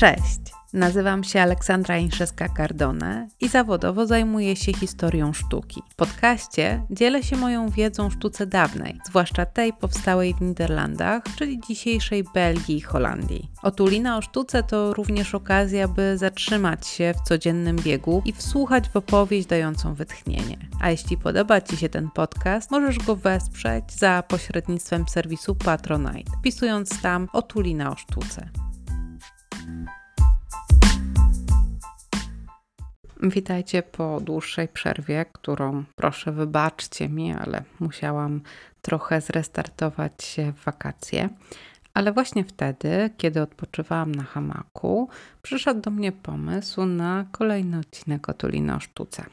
Cześć! Nazywam się Aleksandra Inszewska-Cardone i zawodowo zajmuję się historią sztuki. W podcaście dzielę się moją wiedzą o sztuce dawnej, zwłaszcza tej powstałej w Niderlandach, czyli dzisiejszej Belgii i Holandii. Otulina o sztuce to również okazja, by zatrzymać się w codziennym biegu i wsłuchać w opowieść dającą wytchnienie. A jeśli podoba Ci się ten podcast, możesz go wesprzeć za pośrednictwem serwisu Patronite, wpisując tam Otulina o sztuce. Witajcie po dłuższej przerwie, którą proszę wybaczcie mi, ale musiałam trochę zrestartować się w wakacje. Ale właśnie wtedy, kiedy odpoczywałam na hamaku, przyszedł do mnie pomysł na kolejny odcinek Otuliny o sztuce.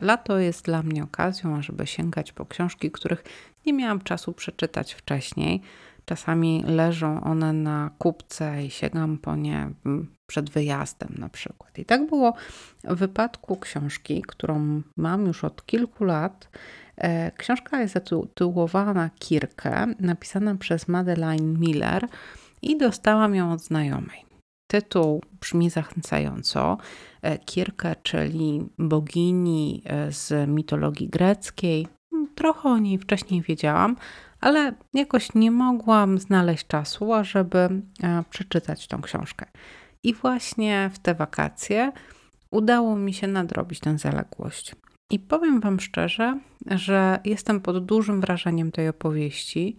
Lato jest dla mnie okazją, ażeby sięgać po książki, których nie miałam czasu przeczytać wcześniej. Czasami leżą one na kupce i sięgam po nie przed wyjazdem na przykład. I tak było w wypadku książki, którą mam już od kilku lat. E, książka jest zatytułowana Kirkę, napisana przez Madeleine Miller i dostałam ją od znajomej. Tytuł brzmi zachęcająco. E, Kirkę, czyli bogini e, z mitologii greckiej. Trochę o niej wcześniej wiedziałam, ale jakoś nie mogłam znaleźć czasu, ażeby przeczytać tą książkę. I właśnie w te wakacje udało mi się nadrobić tę zaległość. I powiem Wam szczerze, że jestem pod dużym wrażeniem tej opowieści,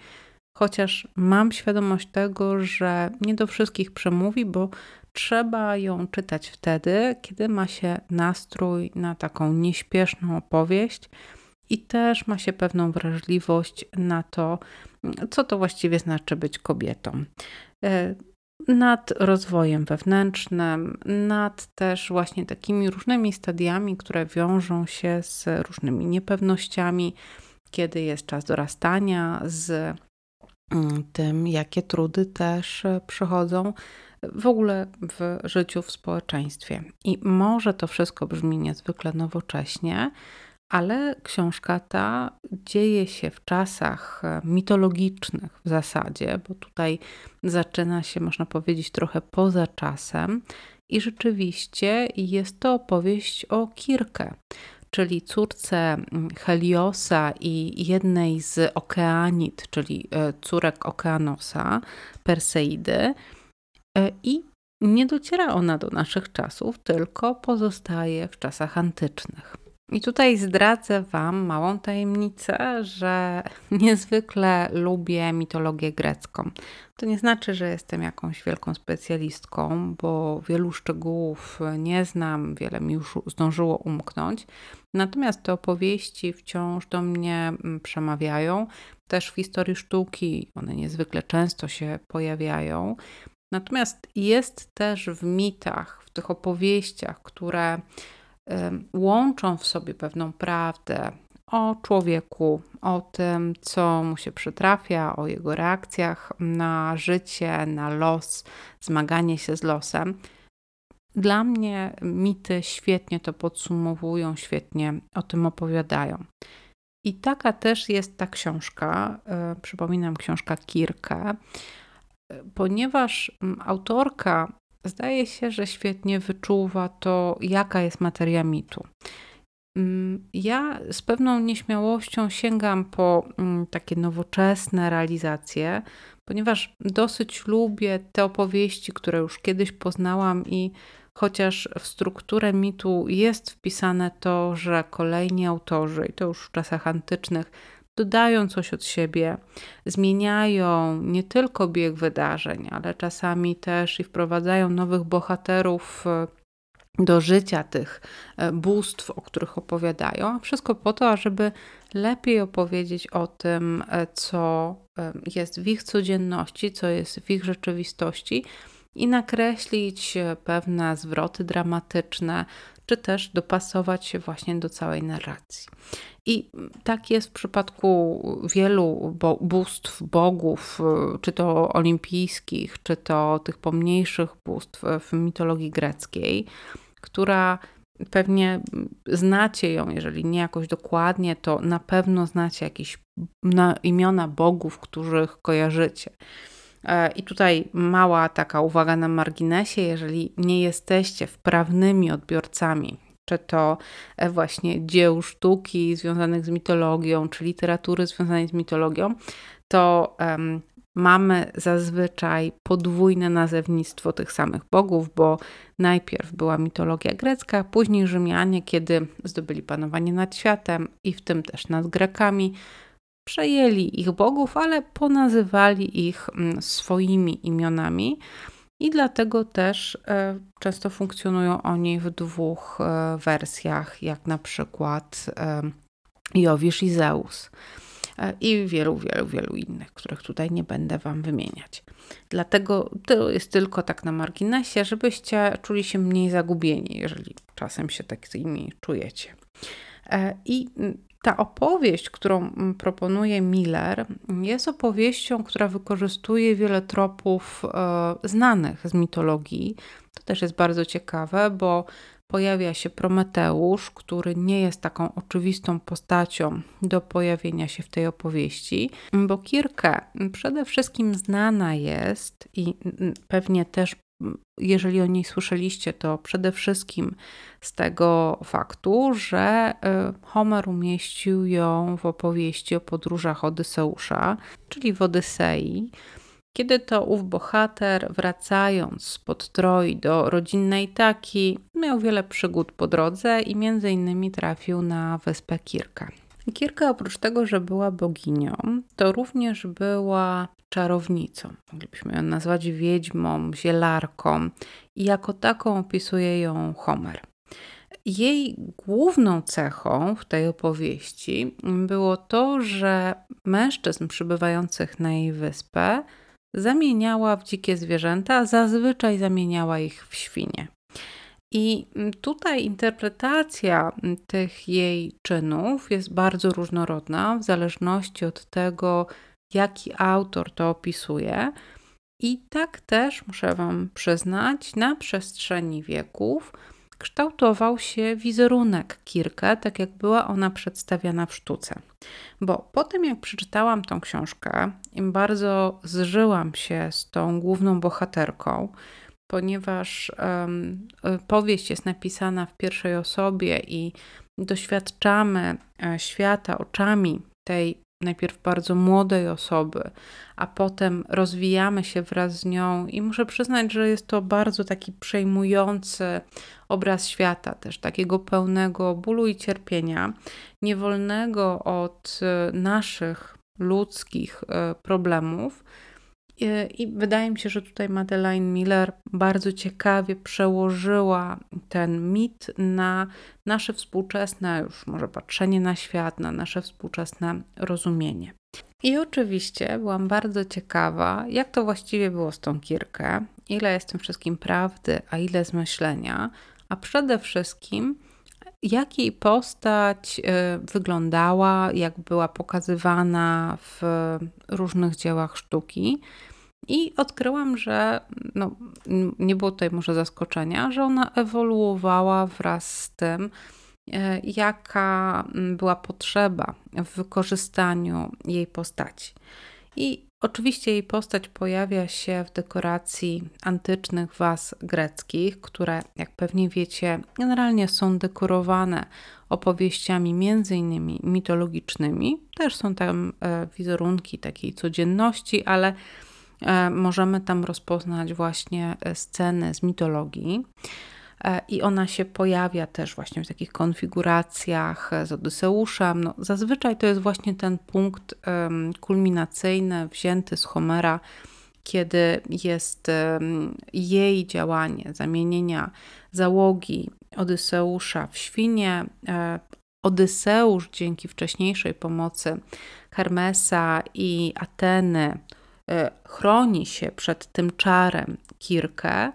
chociaż mam świadomość tego, że nie do wszystkich przemówi, bo trzeba ją czytać wtedy, kiedy ma się nastrój na taką nieśpieszną opowieść i też ma się pewną wrażliwość na to, co to właściwie znaczy być kobietą. E, nad rozwojem wewnętrznym, nad też właśnie takimi różnymi stadiami, które wiążą się z różnymi niepewnościami, kiedy jest czas dorastania, z mm, tym, jakie trudy też przychodzą w ogóle w życiu w społeczeństwie. I może to wszystko brzmi niezwykle nowocześnie, ale książka ta dzieje się w czasach e, mitologicznych w zasadzie, bo tutaj zaczyna się, można powiedzieć, trochę poza czasem. I rzeczywiście jest to opowieść o Kirkę, czyli córce mm, Heliosa i jednej z Okeanid, czyli e, córek Okeanosa, Perseidy. E, I nie dociera ona do naszych czasów, tylko pozostaje w czasach antycznych. I tutaj zdradzę Wam małą tajemnicę, że niezwykle lubię mitologię grecką. To nie znaczy, że jestem jakąś wielką specjalistką, bo wielu szczegółów nie znam, wiele mi już zdążyło umknąć. Natomiast te opowieści wciąż do mnie mm, przemawiają. Też w historii sztuki one niezwykle często się pojawiają. Natomiast jest też w mitach, w tych opowieściach, które łączą w sobie pewną prawdę o człowieku, o tym, co mu się przytrafia, o jego reakcjach na życie, na los, zmaganie się z losem. Dla mnie mity świetnie to podsumowują, świetnie o tym opowiadają. I taka też jest ta książka, e, przypominam książka Kirkę, e, ponieważ autorka zdaje się, że świetnie wyczuwa to, jaka jest materia mitu. Mm, ja z pewną nieśmiałością sięgam po mm, takie nowoczesne realizacje, ponieważ dosyć lubię te opowieści, które już kiedyś poznałam i chociaż w strukturę mitu jest wpisane to, że kolejni autorzy, i to już w czasach antycznych, dodają coś od siebie, zmieniają nie tylko bieg wydarzeń, ale czasami też i wprowadzają nowych bohaterów e, do życia tych e, bóstw, o których opowiadają. Wszystko po to, ażeby lepiej opowiedzieć o tym, e, co jest w ich codzienności, co jest w ich rzeczywistości i nakreślić pewne zwroty dramatyczne, czy też dopasować się właśnie do całej narracji. I tak jest w przypadku wielu bóstw, bogów, czy to olimpijskich, czy to tych pomniejszych bóstw w mitologii greckiej, która pewnie znacie ją, jeżeli nie jakoś dokładnie, to na pewno znacie jakieś imiona bogów, których kojarzycie. E, I tutaj mała taka uwaga na marginesie, jeżeli nie jesteście wprawnymi odbiorcami, czy to e, właśnie dzieł sztuki związanych z mitologią, czy literatury związanej z mitologią, to um, mamy zazwyczaj podwójne nazewnictwo tych samych bogów, bo najpierw była mitologia grecka, później Rzymianie, kiedy zdobyli panowanie nad światem i w tym też nad Grekami, przejęli ich bogów, ale ponazywali ich mm, swoimi imionami. I dlatego też e, często funkcjonują oni w dwóch e, wersjach, jak na przykład e, Jowisz i Zeus. I wielu, wielu, wielu innych, których tutaj nie będę Wam wymieniać. Dlatego to jest tylko tak na marginesie, żebyście czuli się mniej zagubieni, jeżeli czasem się takimi czujecie. I ta opowieść, którą mm, proponuje Miller, jest opowieścią, która wykorzystuje wiele tropów e, znanych z mitologii. To też jest bardzo ciekawe, bo pojawia się Prometeusz, który nie jest taką oczywistą postacią do pojawienia się w tej opowieści, bo Kirke przede wszystkim znana jest i pewnie też jeżeli o niej słyszeliście, to przede wszystkim z tego faktu, że y, Homer umieścił ją w opowieści o podróżach Odyseusza, czyli w Odysei. Kiedy to ów bohater, wracając spod Troi do rodzinnej Taki, miał wiele przygód po drodze i między innymi trafił na wyspę Kirkę. Kirka oprócz tego, że była boginią, to również była czarownicą. Moglibyśmy ją nazwać wiedźmą, zielarką i jako taką opisuje ją Homer. Jej główną cechą w tej opowieści było to, że mężczyzn przybywających na jej wyspę zamieniała w dzikie zwierzęta, zazwyczaj zamieniała ich w świnie. I tutaj interpretacja tych jej czynów jest bardzo różnorodna w zależności od tego, jaki autor to opisuje. I tak też muszę Wam przyznać, na przestrzeni wieków kształtował się wizerunek Kirkę, tak jak była ona przedstawiana w sztuce. Bo po tym, jak przeczytałam tą książkę, im bardzo zżyłam się z tą główną bohaterką, ponieważ um, powieść jest napisana w pierwszej osobie i doświadczamy e, świata oczami tej najpierw bardzo młodej osoby, a potem rozwijamy się wraz z nią, i muszę przyznać, że jest to bardzo taki przejmujący obraz świata, też takiego pełnego bólu i cierpienia, niewolnego od e, naszych ludzkich e, problemów i wydaje mi się, że tutaj Madeleine Miller bardzo ciekawie przełożyła ten mit na nasze współczesne, już może patrzenie na świat, na nasze współczesne rozumienie. I oczywiście byłam bardzo ciekawa, jak to właściwie było z tą Kirkę, ile jest tym wszystkim prawdy, a ile zmyślenia, a przede wszystkim, jak jej postać y, wyglądała, jak była pokazywana w różnych dziełach sztuki. I odkryłam, że no, nie było tutaj może zaskoczenia, że ona ewoluowała wraz z tym, e, jaka była potrzeba w wykorzystaniu jej postaci. I oczywiście jej postać pojawia się w dekoracji antycznych was greckich, które, jak pewnie wiecie, generalnie są dekorowane opowieściami między innymi mitologicznymi. Też są tam e, wizerunki takiej codzienności, ale możemy tam rozpoznać właśnie e, sceny z mitologii. E, I ona się pojawia też właśnie w takich konfiguracjach z Odyseuszem. No, zazwyczaj to jest właśnie ten punkt kulminacyjny wzięty z Homera, kiedy jest jej działanie zamienienia załogi Odyseusza w świnie. Odyseusz dzięki wcześniejszej pomocy Hermesa i Ateny E, chroni się przed tym czarem Kirkę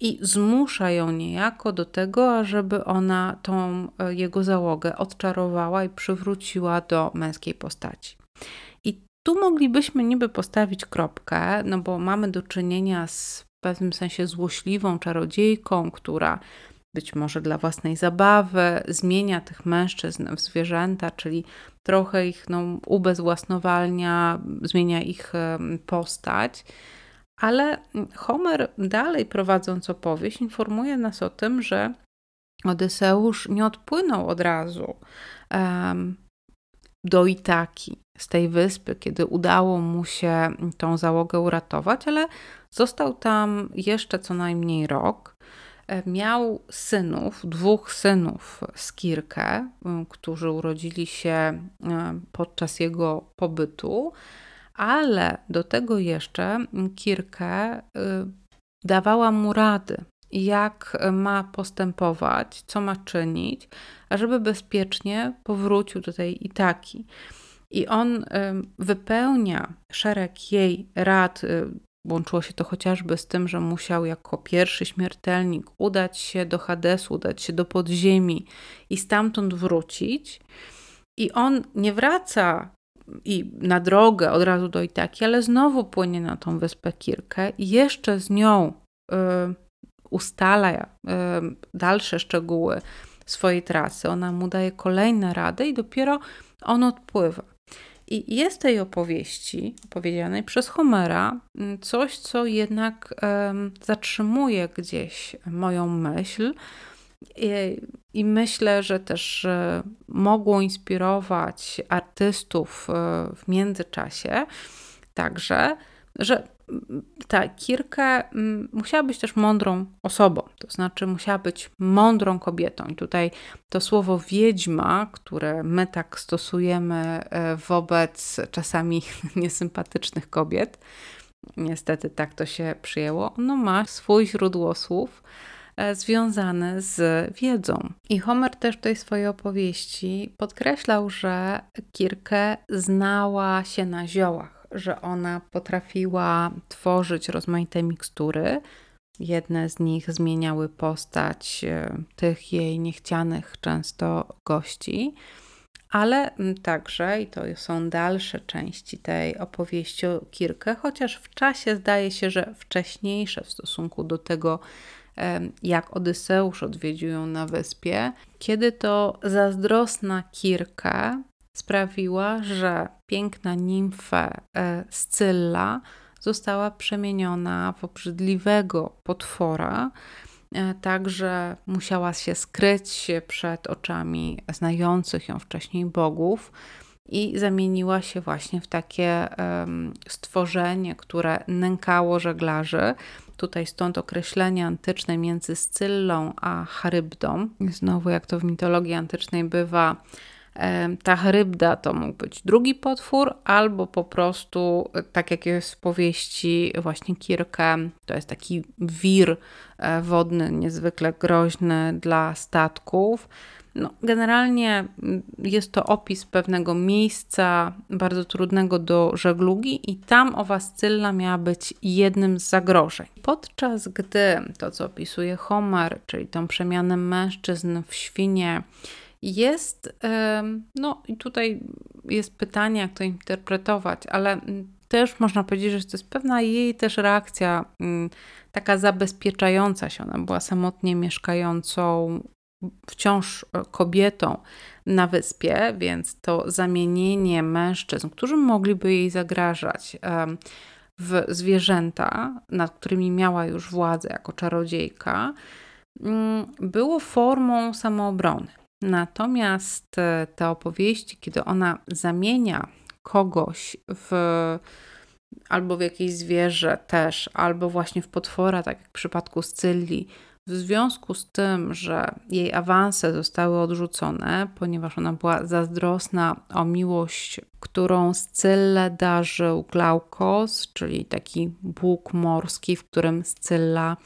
i zmusza ją niejako do tego, ażeby ona tą e, jego załogę odczarowała i przywróciła do męskiej postaci. I tu moglibyśmy niby postawić kropkę, no bo mamy do czynienia z w pewnym sensie złośliwą czarodziejką, która być może dla własnej zabawy, zmienia tych mężczyzn w zwierzęta, czyli trochę ich no, ubezwłasnowalnia, zmienia ich postać. Ale Homer, dalej prowadząc opowieść, informuje nas o tym, że Odyseusz nie odpłynął od razu um, do Itaki, z tej wyspy, kiedy udało mu się tą załogę uratować, ale został tam jeszcze co najmniej rok. Miał synów, dwóch synów z Kirkę, którzy urodzili się podczas jego pobytu, ale do tego jeszcze Kirkę y, dawała mu rady, jak ma postępować, co ma czynić, ażeby bezpiecznie powrócił do tej Itaki. I on wypełnia szereg jej rad. Łączyło się to chociażby z tym, że musiał jako pierwszy śmiertelnik udać się do Hadesu, udać się do podziemi i stamtąd wrócić. I on nie wraca i na drogę od razu do Itaki, ale znowu płynie na tą wyspę Kirkę i jeszcze z nią y, ustala y, dalsze szczegóły swojej trasy. Ona mu daje kolejne rady i dopiero on odpływa. I jest tej opowieści, opowiedzianej przez Homera, mm, coś, co jednak um, zatrzymuje gdzieś moją myśl. I, I, myślę, że też mogło inspirować artystów e, w międzyczasie, także, że ta Kirka mm, musiała być też mądrą osobą, to znaczy musiała być mądrą kobietą. I tutaj to słowo wiedźma, które my tak stosujemy e, wobec czasami niesympatycznych kobiet, niestety tak to się przyjęło, ono ma swój źródło słów e, związane z wiedzą. I Homer też w tej swojej opowieści podkreślał, że Kirkę znała się na ziołach że ona potrafiła tworzyć rozmaite mikstury. Jedne z nich zmieniały postać e, tych jej niechcianych często gości, ale także, i to są dalsze części tej opowieści o Kirkę, chociaż w czasie zdaje się, że wcześniejsze w stosunku do tego, jak Odyseusz odwiedził ją na wyspie, kiedy to zazdrosna Kirka sprawiła, że piękna nimfa e, Scylla została przemieniona w obrzydliwego potwora, e, także musiała się skryć przed oczami znających ją wcześniej bogów i zamieniła się właśnie w takie stworzenie, które nękało żeglarzy. Tutaj stąd określenie antyczne między Scyllą a Charybdą. Znowu, jak to w mitologii antycznej bywa, ta charybda to mógł być drugi potwór, albo po prostu, tak jak jest w powieści właśnie Kirkę, to jest taki wir e, wodny, niezwykle groźny dla statków. No, generalnie jest to opis pewnego miejsca bardzo trudnego do żeglugi, i tam owa Scylla miała być jednym z zagrożeń. Podczas gdy to, co opisuje Homer, czyli tą przemianę mężczyzn w świnie, jest, no i tutaj jest pytanie, jak to interpretować, ale mm, też można powiedzieć, że to jest pewna jej też reakcja mm, taka zabezpieczająca się. Ona była samotnie mieszkającą wciąż e, kobietą na wyspie, więc to zamienienie mężczyzn, którzy mogliby jej zagrażać, w zwierzęta, nad którymi miała już władzę jako czarodziejka, mm, było formą samoobrony. Natomiast e, te opowieści, kiedy ona zamienia kogoś w albo w jakieś zwierzę też, albo właśnie w potwora, tak jak w przypadku Scylli, w związku z tym, że jej awanse zostały odrzucone, ponieważ ona była zazdrosna o miłość, którą Scyllę darzył Glaukos, czyli taki bóg morski, w którym Scylla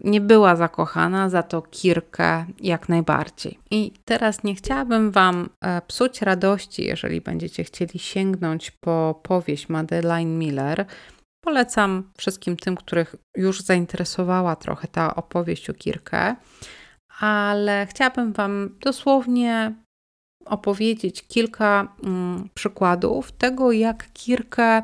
nie była zakochana, za to Kirkę jak najbardziej. I teraz nie chciałabym Wam e, psuć radości, jeżeli będziecie chcieli sięgnąć po powieść Madeleine Miller, Polecam wszystkim tym, których już zainteresowała trochę ta opowieść o Kirkę, ale chciałabym Wam dosłownie opowiedzieć kilka mm, przykładów tego, jak Kirkę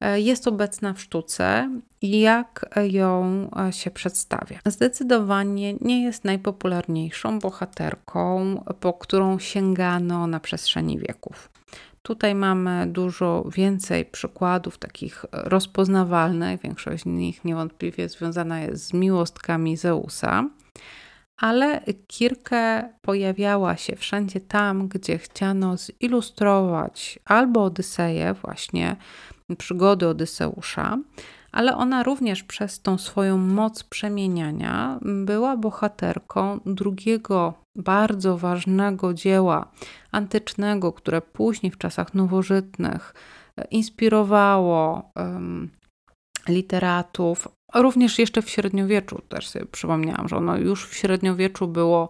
e, jest obecna w sztuce, jak ją e, się przedstawia. Zdecydowanie nie jest najpopularniejszą bohaterką, po którą sięgano na przestrzeni wieków. Tutaj mamy dużo więcej przykładów takich rozpoznawalnych. Większość z nich niewątpliwie związana jest z miłostkami Zeusa ale Kirkę pojawiała się wszędzie tam, gdzie chciano zilustrować albo Odyseję, właśnie przygody Odyseusza, ale ona również przez tą swoją moc przemieniania była bohaterką drugiego bardzo ważnego dzieła antycznego, które później w czasach nowożytnych inspirowało um, literatów, Również jeszcze w średniowieczu też sobie przypomniałam, że ono już w średniowieczu było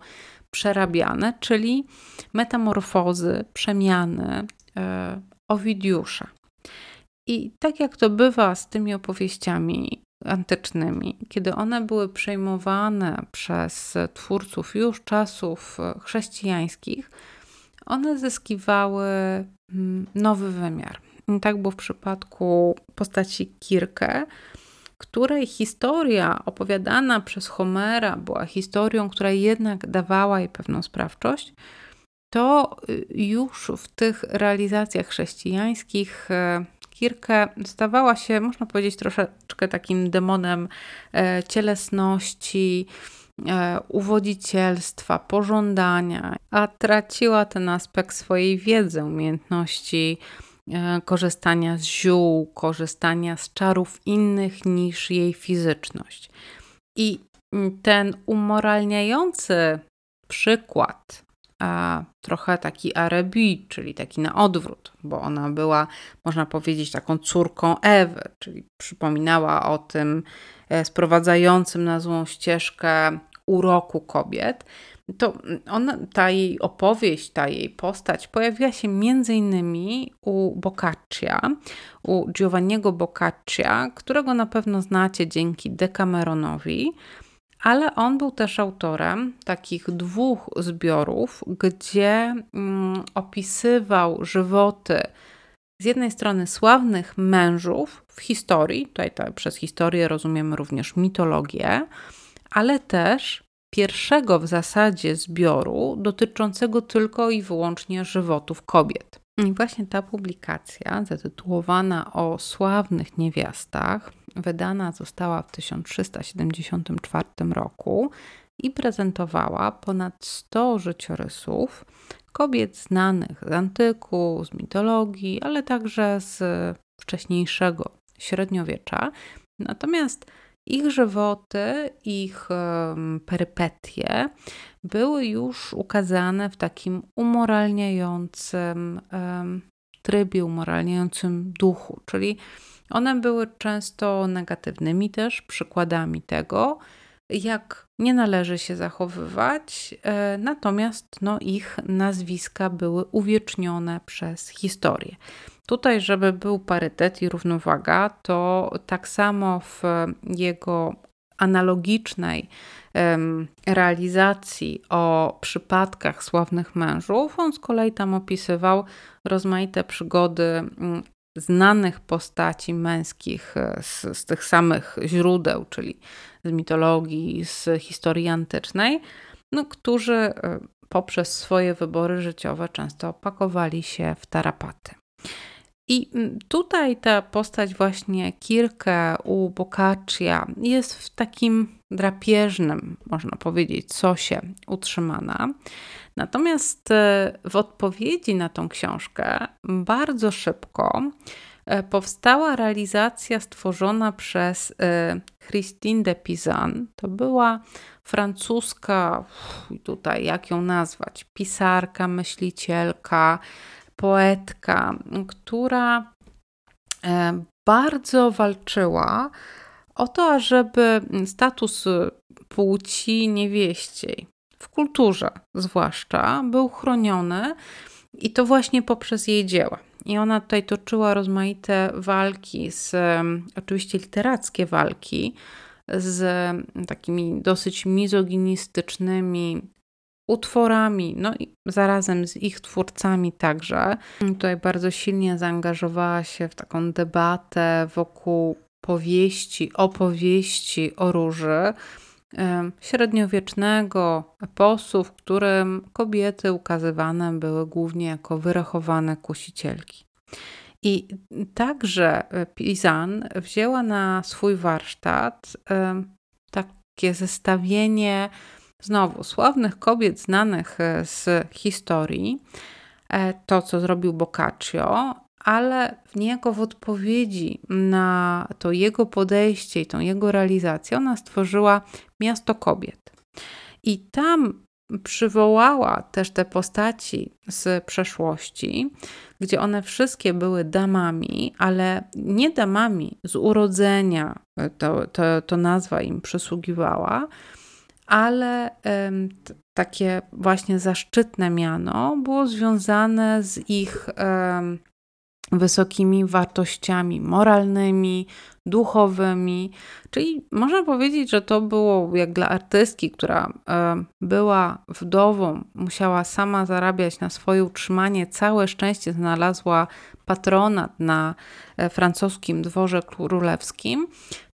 przerabiane, czyli metamorfozy, przemiany e, Owidiusza. I tak jak to bywa z tymi opowieściami antycznymi, kiedy one były przejmowane przez twórców już czasów chrześcijańskich, one zyskiwały mm, nowy wymiar. I tak było w przypadku postaci Kirke, której historia opowiadana przez Homera była historią, która jednak dawała jej pewną sprawczość, to y, już w tych realizacjach chrześcijańskich e, Kirke stawała się, można powiedzieć, troszeczkę takim demonem e, cielesności, e, uwodzicielstwa, pożądania, a traciła ten aspekt swojej wiedzy, umiejętności E, korzystania z ziół, korzystania z czarów innych niż jej fizyczność. I ten umoralniający przykład, a trochę taki Arebi, czyli taki na odwrót, bo ona była, można powiedzieć, taką córką Ewy, czyli przypominała o tym e, sprowadzającym na złą ścieżkę uroku kobiet. To ona, ta jej opowieść, ta jej postać pojawiła się między innymi u Boccaccia, u Giovanniego Boccaccia, którego na pewno znacie dzięki Decameronowi, ale on był też autorem takich dwóch zbiorów, gdzie mm, opisywał żywoty z jednej strony sławnych mężów w historii, tutaj to, przez historię rozumiemy również mitologię, ale też pierwszego w zasadzie zbioru dotyczącego tylko i wyłącznie żywotów kobiet. I właśnie ta publikacja, zatytułowana o sławnych niewiastach, wydana została w 1374 roku i prezentowała ponad 100 życiorysów kobiet znanych z antyku, z mitologii, ale także z wcześniejszego średniowiecza. Natomiast ich żywoty, ich perypetie były już ukazane w takim umoralniającym trybie, umoralniającym duchu, czyli one były często negatywnymi też przykładami tego, jak nie należy się zachowywać, e, natomiast no, ich nazwiska były uwiecznione przez historię. Tutaj, żeby był parytet i równowaga, to tak samo w jego analogicznej realizacji o przypadkach sławnych mężów, on z kolei tam opisywał rozmaite przygody mm, znanych postaci męskich e, z, z tych samych źródeł, czyli z mitologii, z historii antycznej, no, którzy e, poprzez swoje wybory życiowe często opakowali się w tarapaty. I mm, tutaj ta postać właśnie Kirke u Boccaccia jest w takim drapieżnym, można powiedzieć, sosie utrzymana. Natomiast e, w odpowiedzi na tą książkę bardzo szybko e, powstała realizacja stworzona przez e, Christine de Pizan. To była francuska, tutaj jak ją nazwać, pisarka, myślicielka, poetka, która bardzo walczyła o to, ażeby status płci niewieściej, w kulturze zwłaszcza, był chroniony i to właśnie poprzez jej dzieła. I ona tutaj toczyła rozmaite walki, z, oczywiście literackie walki, z takimi dosyć mizoginistycznymi utworami, no i zarazem z ich twórcami także. Tutaj bardzo silnie zaangażowała się w taką debatę wokół powieści, opowieści o róży średniowiecznego eposu, w którym kobiety ukazywane były głównie jako wyrachowane kusicielki. I także Pizan wzięła na swój warsztat takie zestawienie znowu sławnych kobiet znanych e, z historii, e, to co zrobił Boccaccio, ale niejako w odpowiedzi na to jego podejście i tą jego realizację, ona stworzyła miasto kobiet. I tam przywołała też te postaci z przeszłości, gdzie one wszystkie były damami, ale nie damami z urodzenia, to, to, to nazwa im przysługiwała, ale um, takie właśnie zaszczytne miano było związane z ich um, wysokimi wartościami moralnymi, duchowymi. Czyli można powiedzieć, że to było jak dla artystki, która e, była wdową, musiała sama zarabiać na swoje utrzymanie, całe szczęście znalazła patronat na e, francuskim dworze królewskim,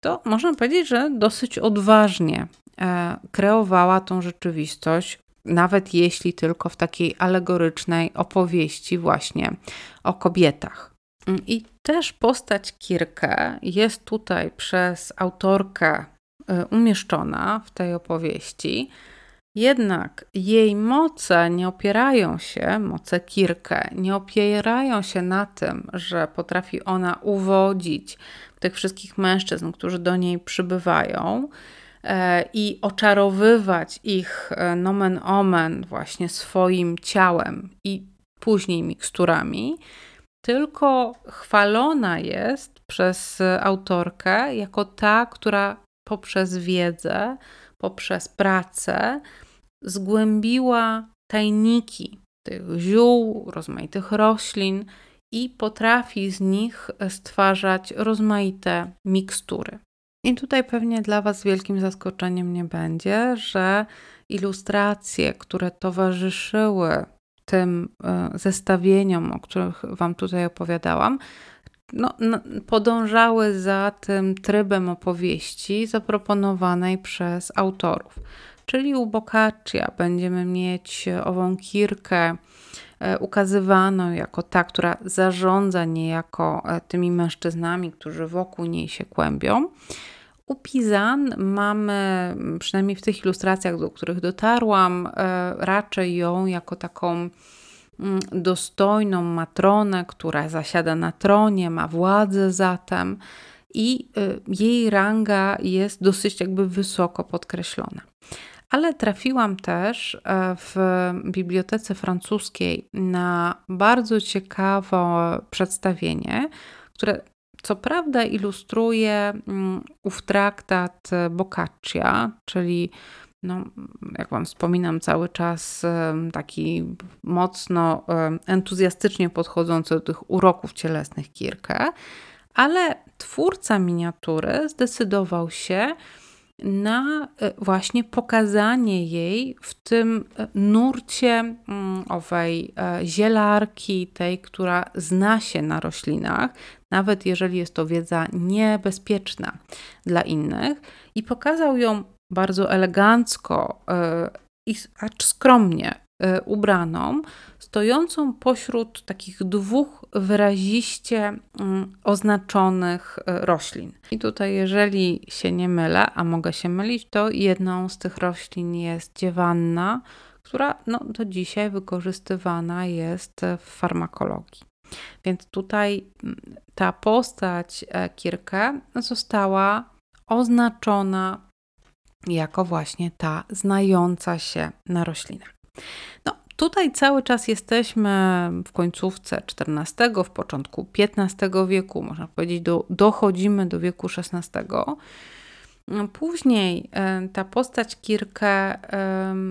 to można powiedzieć, że dosyć odważnie e, kreowała tą rzeczywistość, nawet jeśli tylko w takiej alegorycznej opowieści właśnie o kobietach. I też postać Kirkę jest tutaj przez autorkę y, umieszczona w tej opowieści. Jednak jej moce nie opierają się, moce Kirkę, nie opierają się na tym, że potrafi ona uwodzić tych wszystkich mężczyzn, którzy do niej przybywają, i oczarowywać ich e, nomen omen właśnie swoim ciałem i później miksturami, tylko chwalona jest przez autorkę jako ta, która poprzez wiedzę, poprzez pracę zgłębiła tajniki tych ziół, rozmaitych roślin i potrafi z nich stwarzać rozmaite mikstury. I tutaj pewnie dla Was wielkim zaskoczeniem nie będzie, że ilustracje, które towarzyszyły tym e, zestawieniom, o których Wam tutaj opowiadałam, no, podążały za tym trybem opowieści zaproponowanej przez autorów. Czyli u Boccaccia będziemy mieć ową kirkę e, ukazywaną jako ta, która zarządza niejako e, tymi mężczyznami, którzy wokół niej się kłębią. U Pizan mamy, przynajmniej w tych ilustracjach, do których dotarłam, e, raczej ją jako taką dostojną matronę, która zasiada na tronie, ma władzę zatem i jej ranga jest dosyć jakby wysoko podkreślona. Ale trafiłam też e, w bibliotece francuskiej na bardzo ciekawe przedstawienie, które co prawda ilustruje mm, ów traktat Boccaccia, czyli no, jak Wam wspominam, cały czas taki mocno entuzjastycznie podchodzący do tych uroków cielesnych Kirkę, ale twórca miniatury zdecydował się na e, właśnie pokazanie jej w tym e, nurcie mm, owej e, zielarki, tej, która zna się na roślinach, nawet jeżeli jest to wiedza niebezpieczna dla innych, i pokazał ją bardzo elegancko i acz skromnie ubraną, stojącą pośród takich dwóch wyraziście mm, oznaczonych e, roślin. I tutaj, jeżeli się nie mylę, a mogę się mylić, to jedną z tych roślin jest dziewanna, która no, do dzisiaj wykorzystywana jest w farmakologii. Więc tutaj mm, ta postać e, Kirkę została oznaczona jako właśnie ta znająca się na roślinach. No, Tutaj cały czas jesteśmy w końcówce XIV, w początku XV wieku, można powiedzieć, do, dochodzimy do wieku XVI. Później e, ta postać Kirkę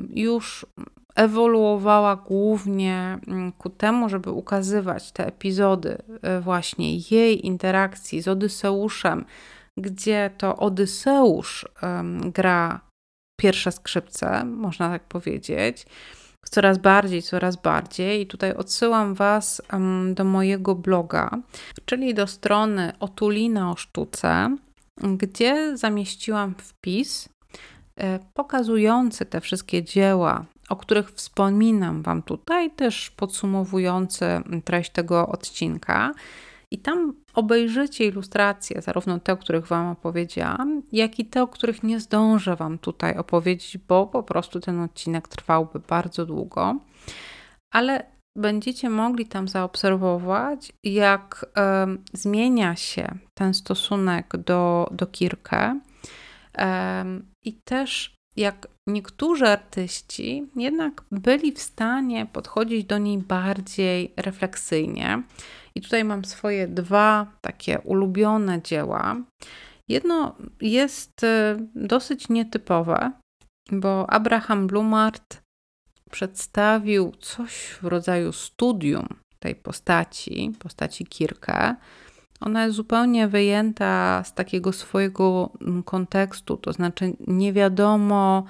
już ewoluowała głównie mm, ku temu, żeby ukazywać te epizody e, właśnie jej interakcji z Odyseuszem, gdzie to Odyseusz gra pierwsze skrzypce, można tak powiedzieć coraz bardziej, coraz bardziej. I tutaj odsyłam Was do mojego bloga, czyli do strony Otulina o sztuce. gdzie zamieściłam wpis e, pokazujący te wszystkie dzieła, o których wspominam Wam tutaj, też podsumowujący treść tego odcinka. I tam obejrzycie ilustracje, zarówno te, o których Wam opowiedziałam, jak i te, o których nie zdążę Wam tutaj opowiedzieć, bo po prostu ten odcinek trwałby bardzo długo. Ale będziecie mogli tam zaobserwować, jak y, zmienia się ten stosunek do, do Kirkę y, i też jak niektórzy artyści jednak byli w stanie podchodzić do niej bardziej refleksyjnie. I tutaj mam swoje dwa takie ulubione dzieła. Jedno jest y, dosyć nietypowe, bo Abraham Blumart przedstawił coś w rodzaju studium tej postaci, postaci Kirkę. Ona jest zupełnie wyjęta z takiego swojego kontekstu, to znaczy nie wiadomo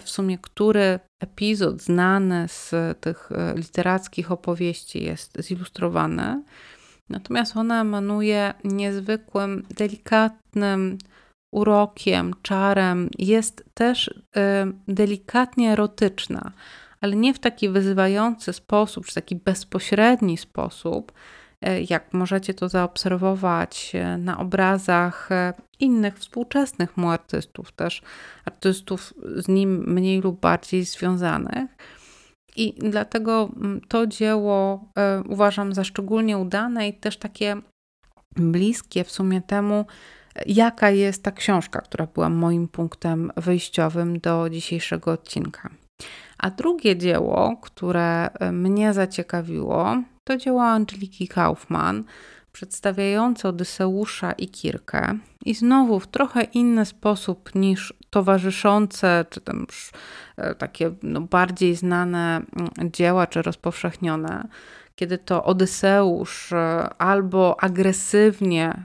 w sumie, który epizod znany z tych e, literackich opowieści jest zilustrowany. Natomiast ona emanuje niezwykłym, delikatnym urokiem, czarem. Jest też y, delikatnie erotyczna ale nie w taki wyzywający sposób, czy taki bezpośredni sposób, e, jak możecie to zaobserwować e, na obrazach e, innych współczesnych mu artystów, też artystów z nim mniej lub bardziej związanych. I dlatego mm, to dzieło uważam za szczególnie udane i też takie bliskie w sumie temu, jaka jest ta książka, która była moim punktem wyjściowym do dzisiejszego odcinka. A drugie dzieło, które e, mnie zaciekawiło, to dzieło Angeliki Kaufman, przedstawiające Odyseusza i Kirkę. I znowu w trochę inny sposób niż towarzyszące, czy tam już e, takie no, bardziej znane mm, dzieła, czy rozpowszechnione, kiedy to Odyseusz e, albo agresywnie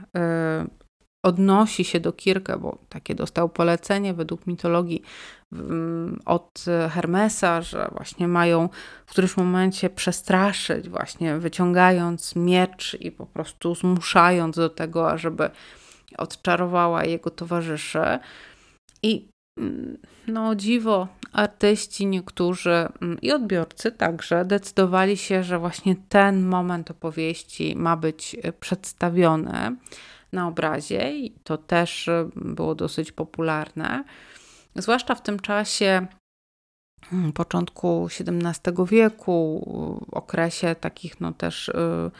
odnosi się do Kirkę, bo takie dostał polecenie według mitologii od Hermesa, że właśnie mają w którymś momencie przestraszyć, właśnie wyciągając miecz i po prostu zmuszając do tego, ażeby odczarowała jego towarzyszy. I mm, no dziwo, artyści niektórzy mm, i odbiorcy także decydowali się, że właśnie ten moment opowieści ma być przedstawiony na obrazie i to też było dosyć popularne. Zwłaszcza w tym czasie hmm, początku XVII wieku, okresie takich no też y,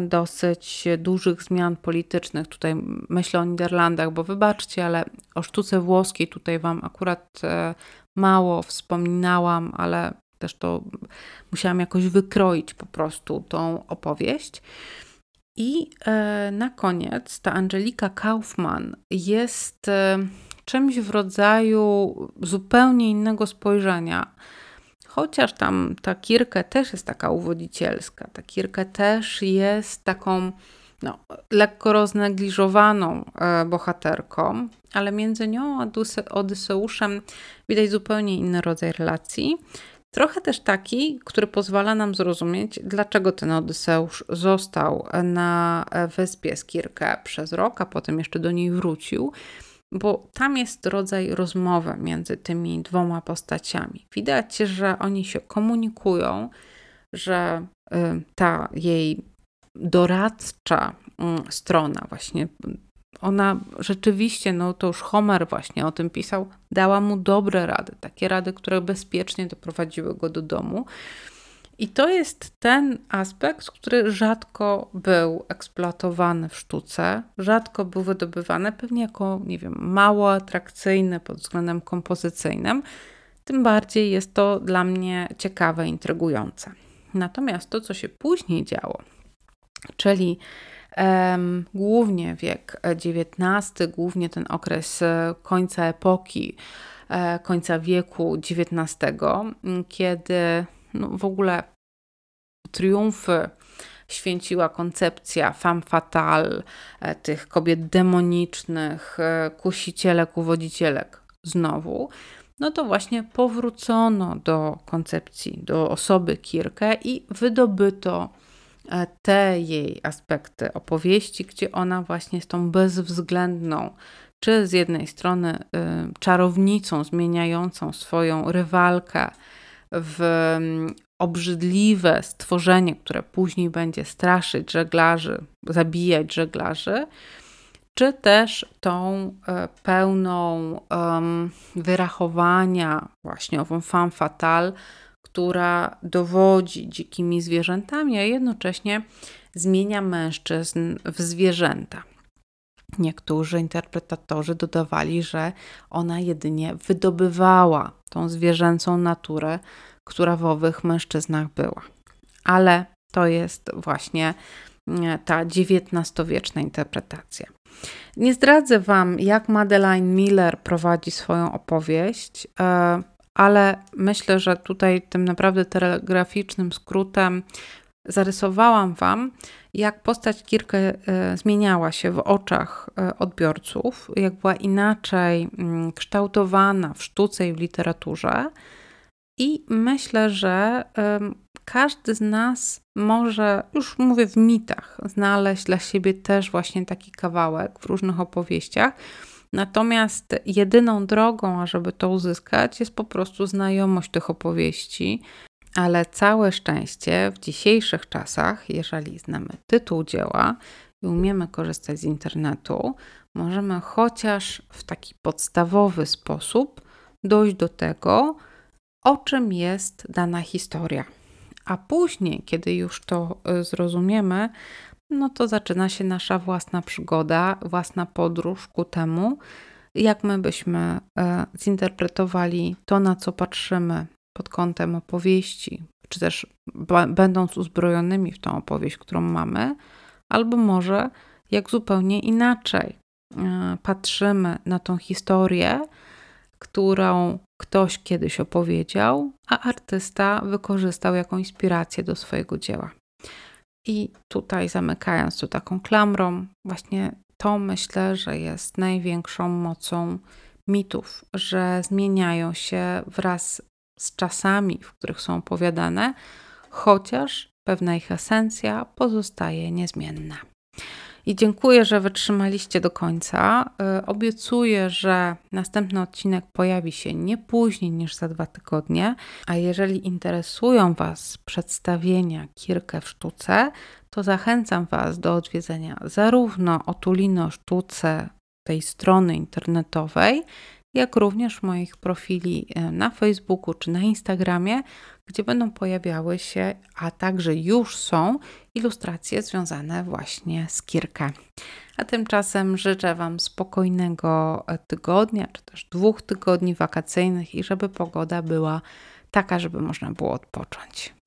dosyć dużych zmian politycznych. Tutaj myślę o Niderlandach, bo wybaczcie, ale o sztuce włoskiej tutaj Wam akurat e, mało wspominałam, ale też to musiałam jakoś wykroić po prostu tą opowieść. I e, na koniec ta Angelika Kaufman jest e, czymś w rodzaju zupełnie innego spojrzenia. Chociaż tam ta Kirkę też jest taka uwodzicielska, ta Kirkę też jest taką no, lekko roznegliżowaną e, bohaterką, ale między nią a Odyseuszem widać zupełnie inny rodzaj relacji. Trochę też taki, który pozwala nam zrozumieć, dlaczego ten Odyseusz został na wyspie Skirkę przez rok, a potem jeszcze do niej wrócił, bo tam jest rodzaj rozmowy między tymi dwoma postaciami. Widać, że oni się komunikują, że y, ta jej doradcza mm, strona, właśnie ona rzeczywiście, no to już Homer właśnie o tym pisał, dała mu dobre rady, takie rady, które bezpiecznie doprowadziły go do domu. I to jest ten aspekt, który rzadko był eksploatowany w sztuce, rzadko był wydobywany, pewnie jako, nie wiem, mało atrakcyjny pod względem kompozycyjnym. Tym bardziej jest to dla mnie ciekawe, intrygujące. Natomiast to, co się później działo, czyli głównie wiek XIX, głównie ten okres e, końca epoki, e, końca wieku XIX, kiedy no w ogóle triumfy święciła koncepcja femme fatale, e, tych kobiet demonicznych, kusicielek, uwodzicielek znowu, no to właśnie powrócono do koncepcji, do osoby Kirkę i wydobyto e, te jej aspekty opowieści, gdzie ona właśnie jest tą bezwzględną, czy z jednej strony y, czarownicą zmieniającą swoją rywalkę w mm, obrzydliwe stworzenie, które później będzie straszyć żeglarzy, zabijać żeglarzy, czy też tą e, pełną um, wyrachowania, właśnie ową femme fatale, która dowodzi dzikimi zwierzętami, a jednocześnie zmienia mężczyzn w zwierzęta. Niektórzy interpretatorzy dodawali, że ona jedynie wydobywała tą zwierzęcą naturę, która w owych mężczyznach była. Ale to jest właśnie e, ta XIX-wieczna interpretacja. Nie zdradzę Wam, jak Madeleine Miller prowadzi swoją opowieść, e, ale myślę, że tutaj tym naprawdę telegraficznym skrótem zarysowałam Wam, jak postać Kirkę e, zmieniała się w oczach e, odbiorców, jak była inaczej mm, kształtowana w sztuce i w literaturze. I myślę, że każdy z nas może, już mówię w mitach, znaleźć dla siebie też właśnie taki kawałek w różnych opowieściach. Natomiast jedyną drogą, ażeby to uzyskać, jest po prostu znajomość tych opowieści. Ale całe szczęście w dzisiejszych czasach, jeżeli znamy tytuł dzieła i umiemy korzystać z internetu, możemy chociaż w taki podstawowy sposób dojść do tego, o czym jest dana historia. A później, kiedy już to y, zrozumiemy, no to zaczyna się nasza własna przygoda, własna podróż ku temu, jak my byśmy e, zinterpretowali to, na co patrzymy pod kątem opowieści, czy też będąc uzbrojonymi w tą opowieść, którą mamy, albo może jak zupełnie inaczej e, patrzymy na tą historię, którą ktoś kiedyś opowiedział, a artysta wykorzystał jako inspirację do swojego dzieła. I tutaj zamykając to taką klamrą, właśnie to myślę, że jest największą mocą mitów, że zmieniają się wraz z czasami, w których są opowiadane, chociaż pewna ich esencja pozostaje niezmienna. I dziękuję, że wytrzymaliście do końca. Y, obiecuję, że następny odcinek pojawi się nie później niż za dwa tygodnie. A jeżeli interesują Was przedstawienia Kirkę w sztuce, to zachęcam Was do odwiedzenia zarówno Otulino Sztuce tej strony internetowej, jak również moich profili y, na Facebooku czy na Instagramie, gdzie będą pojawiały się, a także już są ilustracje związane właśnie z Kirkę. A tymczasem życzę Wam spokojnego e, tygodnia, czy też dwóch tygodni wakacyjnych i żeby pogoda była taka, żeby można było odpocząć.